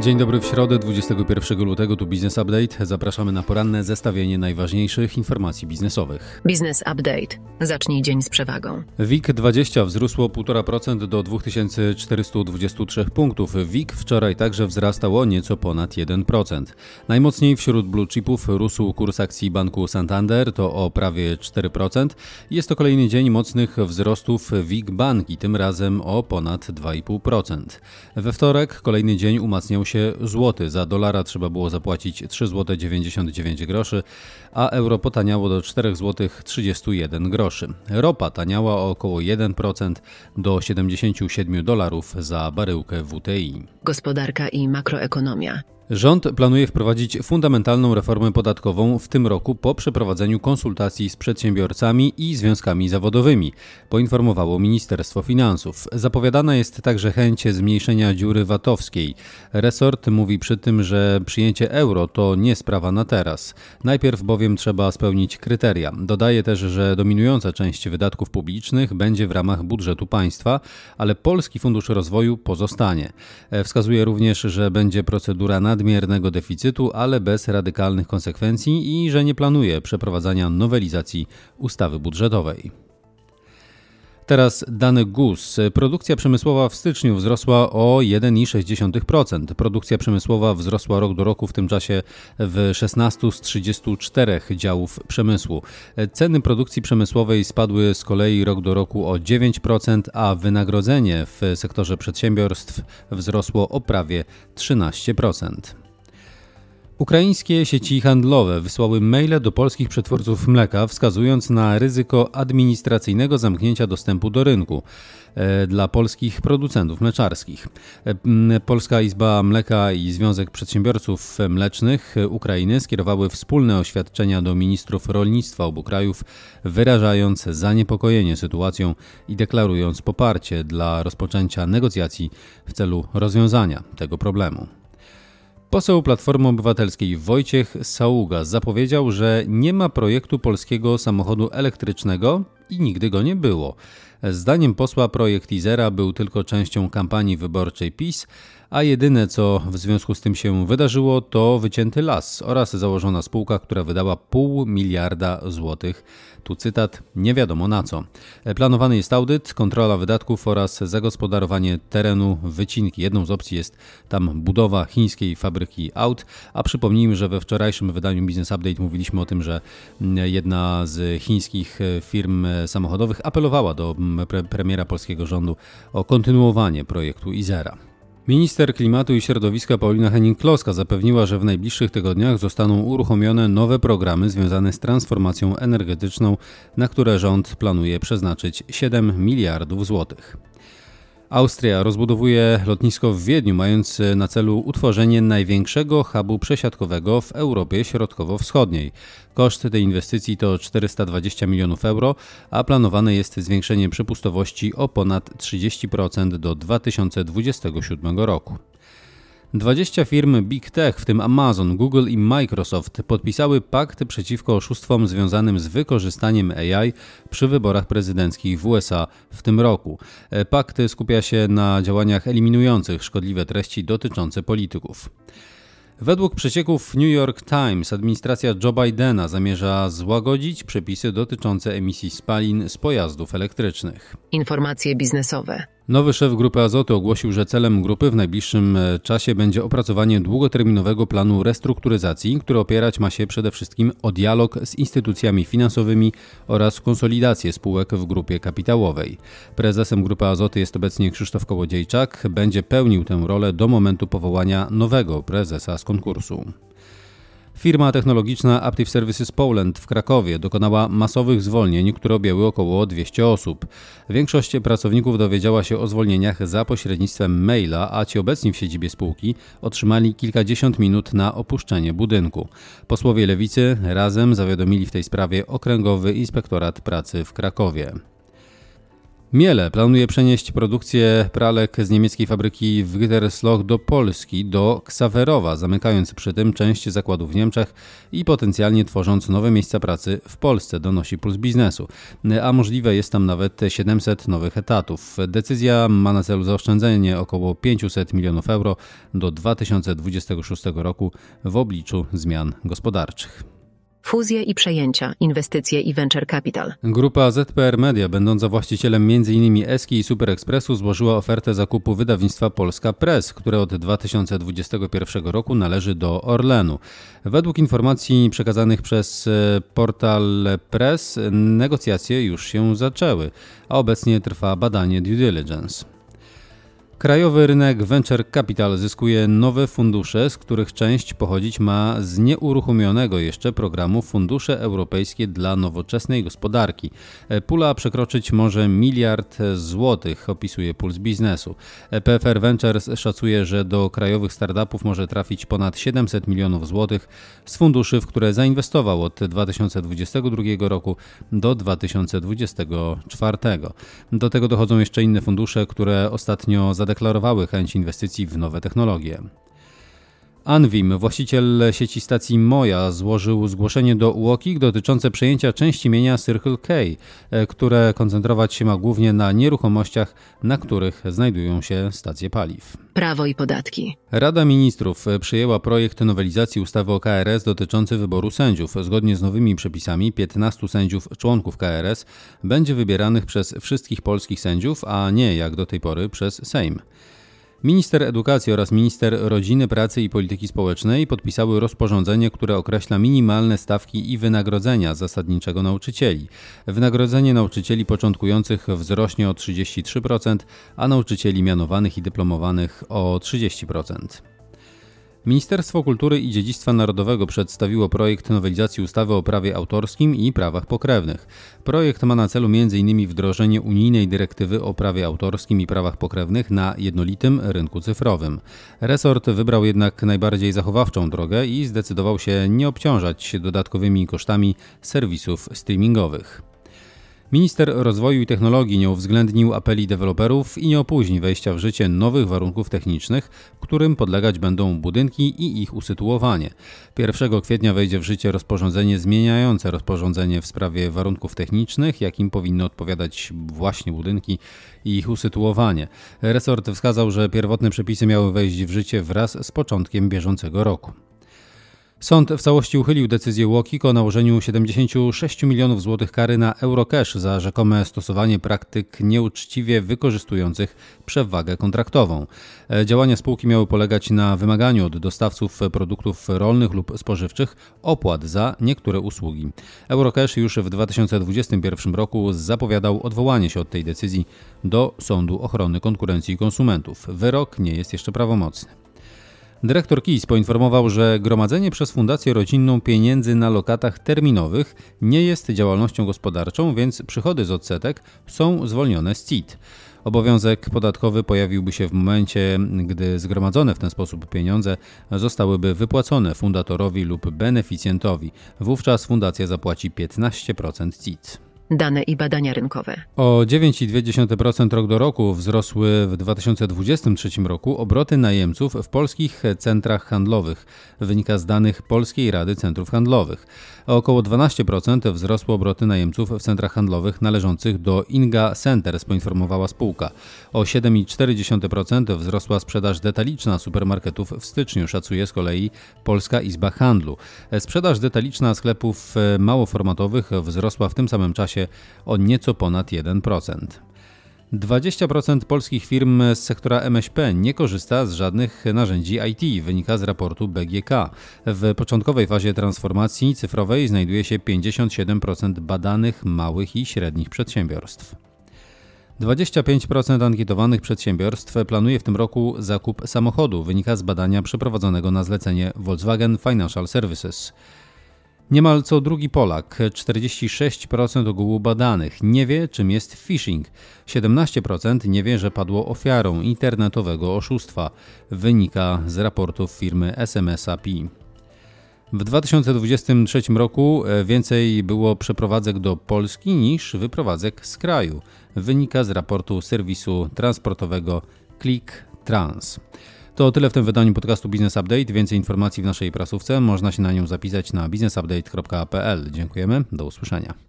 Dzień dobry w środę 21 lutego tu Business Update. Zapraszamy na poranne zestawienie najważniejszych informacji biznesowych. Business Update. Zacznij dzień z przewagą. WIG20 wzrósło 1,5% do 2423 punktów. WIG wczoraj także wzrastał o nieco ponad 1%. Najmocniej wśród blue chipów rósł kurs akcji banku Santander, to o prawie 4%. Jest to kolejny dzień mocnych wzrostów WIG Bank i tym razem o ponad 2,5%. We wtorek kolejny dzień umacniał się złoty. Za dolara trzeba było zapłacić 3 zł 99 groszy, a euro potaniało do 4 zł 31 groszy. Ropa taniała o około 1% do 77 dolarów za baryłkę WTI. Gospodarka i makroekonomia. Rząd planuje wprowadzić fundamentalną reformę podatkową w tym roku po przeprowadzeniu konsultacji z przedsiębiorcami i związkami zawodowymi, poinformowało Ministerstwo Finansów. Zapowiadana jest także chęć zmniejszenia dziury VAT-owskiej. Resort mówi przy tym, że przyjęcie euro to nie sprawa na teraz. Najpierw bowiem trzeba spełnić kryteria. Dodaje też, że dominująca część wydatków publicznych będzie w ramach budżetu państwa, ale Polski Fundusz Rozwoju pozostanie. Wskazuje również, że będzie procedura nad nadmiernego deficytu, ale bez radykalnych konsekwencji i że nie planuje przeprowadzania nowelizacji ustawy budżetowej. Teraz dane GUS. Produkcja przemysłowa w styczniu wzrosła o 1,6%. Produkcja przemysłowa wzrosła rok do roku w tym czasie w 16 z 34 działów przemysłu. Ceny produkcji przemysłowej spadły z kolei rok do roku o 9%, a wynagrodzenie w sektorze przedsiębiorstw wzrosło o prawie 13%. Ukraińskie sieci handlowe wysłały maile do polskich przetwórców mleka, wskazując na ryzyko administracyjnego zamknięcia dostępu do rynku e, dla polskich producentów mleczarskich. E, Polska Izba Mleka i Związek Przedsiębiorców Mlecznych Ukrainy skierowały wspólne oświadczenia do ministrów rolnictwa obu krajów, wyrażając zaniepokojenie sytuacją i deklarując poparcie dla rozpoczęcia negocjacji w celu rozwiązania tego problemu. Poseł Platformy Obywatelskiej Wojciech Saługa zapowiedział, że nie ma projektu polskiego samochodu elektrycznego i nigdy go nie było. Zdaniem posła projekt Izera był tylko częścią kampanii wyborczej PiS, a jedyne co w związku z tym się wydarzyło to wycięty las oraz założona spółka, która wydała pół miliarda złotych. Tu cytat, nie wiadomo na co. Planowany jest audyt, kontrola wydatków oraz zagospodarowanie terenu wycinki. Jedną z opcji jest tam budowa chińskiej fabryki aut, a przypomnijmy, że we wczorajszym wydaniu Business Update mówiliśmy o tym, że jedna z chińskich firm samochodowych apelowała do premiera polskiego rządu o kontynuowanie projektu Izera. Minister Klimatu i Środowiska Paulina Henning-Kloska zapewniła, że w najbliższych tygodniach zostaną uruchomione nowe programy związane z transformacją energetyczną, na które rząd planuje przeznaczyć 7 miliardów złotych. Austria rozbudowuje lotnisko w Wiedniu, mając na celu utworzenie największego hubu przesiadkowego w Europie Środkowo-Wschodniej. Koszt tej inwestycji to 420 milionów euro, a planowane jest zwiększenie przepustowości o ponad 30% do 2027 roku. 20 firm Big Tech, w tym Amazon, Google i Microsoft, podpisały pakt przeciwko oszustwom związanym z wykorzystaniem AI przy wyborach prezydenckich w USA w tym roku. Pakt skupia się na działaniach eliminujących szkodliwe treści dotyczące polityków. Według przecieków New York Times administracja Joe Bidena zamierza złagodzić przepisy dotyczące emisji spalin z pojazdów elektrycznych. Informacje biznesowe. Nowy szef Grupy Azoty ogłosił, że celem grupy w najbliższym e, czasie będzie opracowanie długoterminowego planu restrukturyzacji, który opierać ma się przede wszystkim o dialog z instytucjami finansowymi oraz konsolidację spółek w grupie kapitałowej. Prezesem Grupy Azoty jest obecnie Krzysztof Kołodziejczak, będzie pełnił tę rolę do momentu powołania nowego prezesa z konkursu. Firma technologiczna Aptiv Services Poland w Krakowie dokonała masowych zwolnień, które objęły około 200 osób. Większość pracowników dowiedziała się o zwolnieniach za pośrednictwem maila, a ci obecni w siedzibie spółki otrzymali kilkadziesiąt minut na opuszczenie budynku. Posłowie Lewicy razem zawiadomili w tej sprawie Okręgowy Inspektorat Pracy w Krakowie. Miele planuje przenieść produkcję pralek z niemieckiej fabryki w Gütersloh do Polski, do Ksawerowa, zamykając przy tym część zakładów w Niemczech i potencjalnie tworząc nowe miejsca pracy w Polsce, donosi Puls Biznesu. A możliwe jest tam nawet 700 nowych etatów. Decyzja ma na celu zaoszczędzenie około 500 milionów euro do 2026 roku w obliczu zmian gospodarczych. Fuzje i przejęcia, inwestycje i venture capital. Grupa ZPR Media, będąca właścicielem m.in. Eski i Super Expressu, złożyła ofertę zakupu wydawnictwa Polska Press, które od 2021 roku należy do Orlenu. Według informacji przekazanych przez e, portal Press, negocjacje już się zaczęły, a obecnie trwa badanie due diligence. Krajowy rynek Venture Capital zyskuje nowe fundusze, z których część pochodzić ma z nieuruchomionego jeszcze programu Fundusze Europejskie dla Nowoczesnej Gospodarki. Pula przekroczyć może miliard złotych, opisuje Puls Biznesu. PFR Ventures szacuje, że do krajowych startupów może trafić ponad 700 milionów złotych z funduszy, w które zainwestował od 2022 roku do 2024. Do tego dochodzą jeszcze inne fundusze, które ostatnio zadeklarowały chęć inwestycji w nowe technologie. Anvim, właściciel sieci stacji Moja, złożył zgłoszenie do UOKiK dotyczące przejęcia części mienia Circle K, e, które koncentrować się ma głównie na nieruchomościach, na których znajdują się stacje paliw. Prawo i podatki. Rada Ministrów przyjęła projekt nowelizacji ustawy o KRS dotyczący wyboru sędziów. Zgodnie z nowymi przepisami 15 sędziów członków KRS będzie wybieranych przez wszystkich polskich sędziów, a nie jak do tej pory przez Sejm. Minister Edukacji oraz Minister Rodziny, Pracy i Polityki Społecznej podpisały rozporządzenie, które określa minimalne stawki i wynagrodzenia zasadniczego nauczycieli. Wynagrodzenie nauczycieli początkujących wzrośnie o 33%, a nauczycieli mianowanych i dyplomowanych o 30%. Ministerstwo Kultury i Dziedzictwa Narodowego przedstawiło projekt nowelizacji ustawy o prawie autorskim i prawach pokrewnych. Projekt ma na celu m.in. wdrożenie unijnej dyrektywy o prawie autorskim i prawach pokrewnych na jednolitym rynku cyfrowym. Resort wybrał jednak najbardziej zachowawczą drogę i zdecydował się nie obciążać dodatkowymi kosztami serwisów streamingowych. Minister Rozwoju i Technologii nie uwzględnił apeli deweloperów i nie opóźni wejścia w życie nowych warunków technicznych, którym podlegać będą budynki i ich usytuowanie. 1 kwietnia wejdzie w życie rozporządzenie zmieniające rozporządzenie w sprawie warunków technicznych, jakim powinny odpowiadać właśnie budynki i ich usytuowanie. Resort wskazał, że pierwotne przepisy miały wejść w życie wraz z początkiem bieżącego roku. Sąd w całości uchylił decyzję UOKiK o nałożeniu 76 milionów złotych kary na Eurocash za rzekome stosowanie praktyk nieuczciwie wykorzystujących przewagę kontraktową. E, działania spółki miały polegać na wymaganiu od dostawców produktów rolnych lub spożywczych opłat za niektóre usługi. Eurocash już w 2021 roku zapowiadał odwołanie się od tej decyzji do Sądu Ochrony Konkurencji i Konsumentów. Wyrok nie jest jeszcze prawomocny. Dyrektor KIS poinformował, że gromadzenie przez Fundację Rodzinną pieniędzy na lokatach terminowych nie jest działalnością gospodarczą, więc przychody z odsetek są zwolnione z CIT. Obowiązek podatkowy pojawiłby się w momencie, gdy zgromadzone w ten sposób pieniądze zostałyby wypłacone fundatorowi lub beneficjentowi. Wówczas fundacja zapłaci 15% CIT. Dane i badania rynkowe. O 9,2% rok do roku wzrosły w 2023 roku obroty najemców w polskich centrach handlowych, wynika z danych Polskiej Rady Centrów Handlowych. O około 12% wzrosły obroty najemców w centrach handlowych należących do Inga Centers, poinformowała spółka. O 7,4% wzrosła sprzedaż detaliczna supermarketów w styczniu, szacuje z kolei Polska Izba Handlu. Sprzedaż detaliczna sklepów małoformatowych wzrosła w tym samym czasie o nieco ponad 1%. 20% polskich firm z sektora MŚP nie korzysta z żadnych narzędzi IT, wynika z raportu BGK. W początkowej fazie transformacji cyfrowej znajduje się 57% badanych małych i średnich przedsiębiorstw. 25% ankietowanych przedsiębiorstw planuje w tym roku zakup samochodu, wynika z badania przeprowadzonego na zlecenie Volkswagen Financial Services. Niemal co drugi Polak, 46% ogółu badanych, nie wie, czym jest phishing. 17% nie wie, że padło ofiarą internetowego oszustwa, wynika z raportów firmy SMS API. W 2023 roku e, więcej było przeprowadzek do Polski niż wyprowadzek z kraju. Wynika z raportu serwisu transportowego Click Trans. To tyle w tym wydaniu podcastu Business Update. Więcej informacji w naszej prasówce. Można się na nią zapisać na businessupdate.pl. Dziękujemy. Do usłyszenia.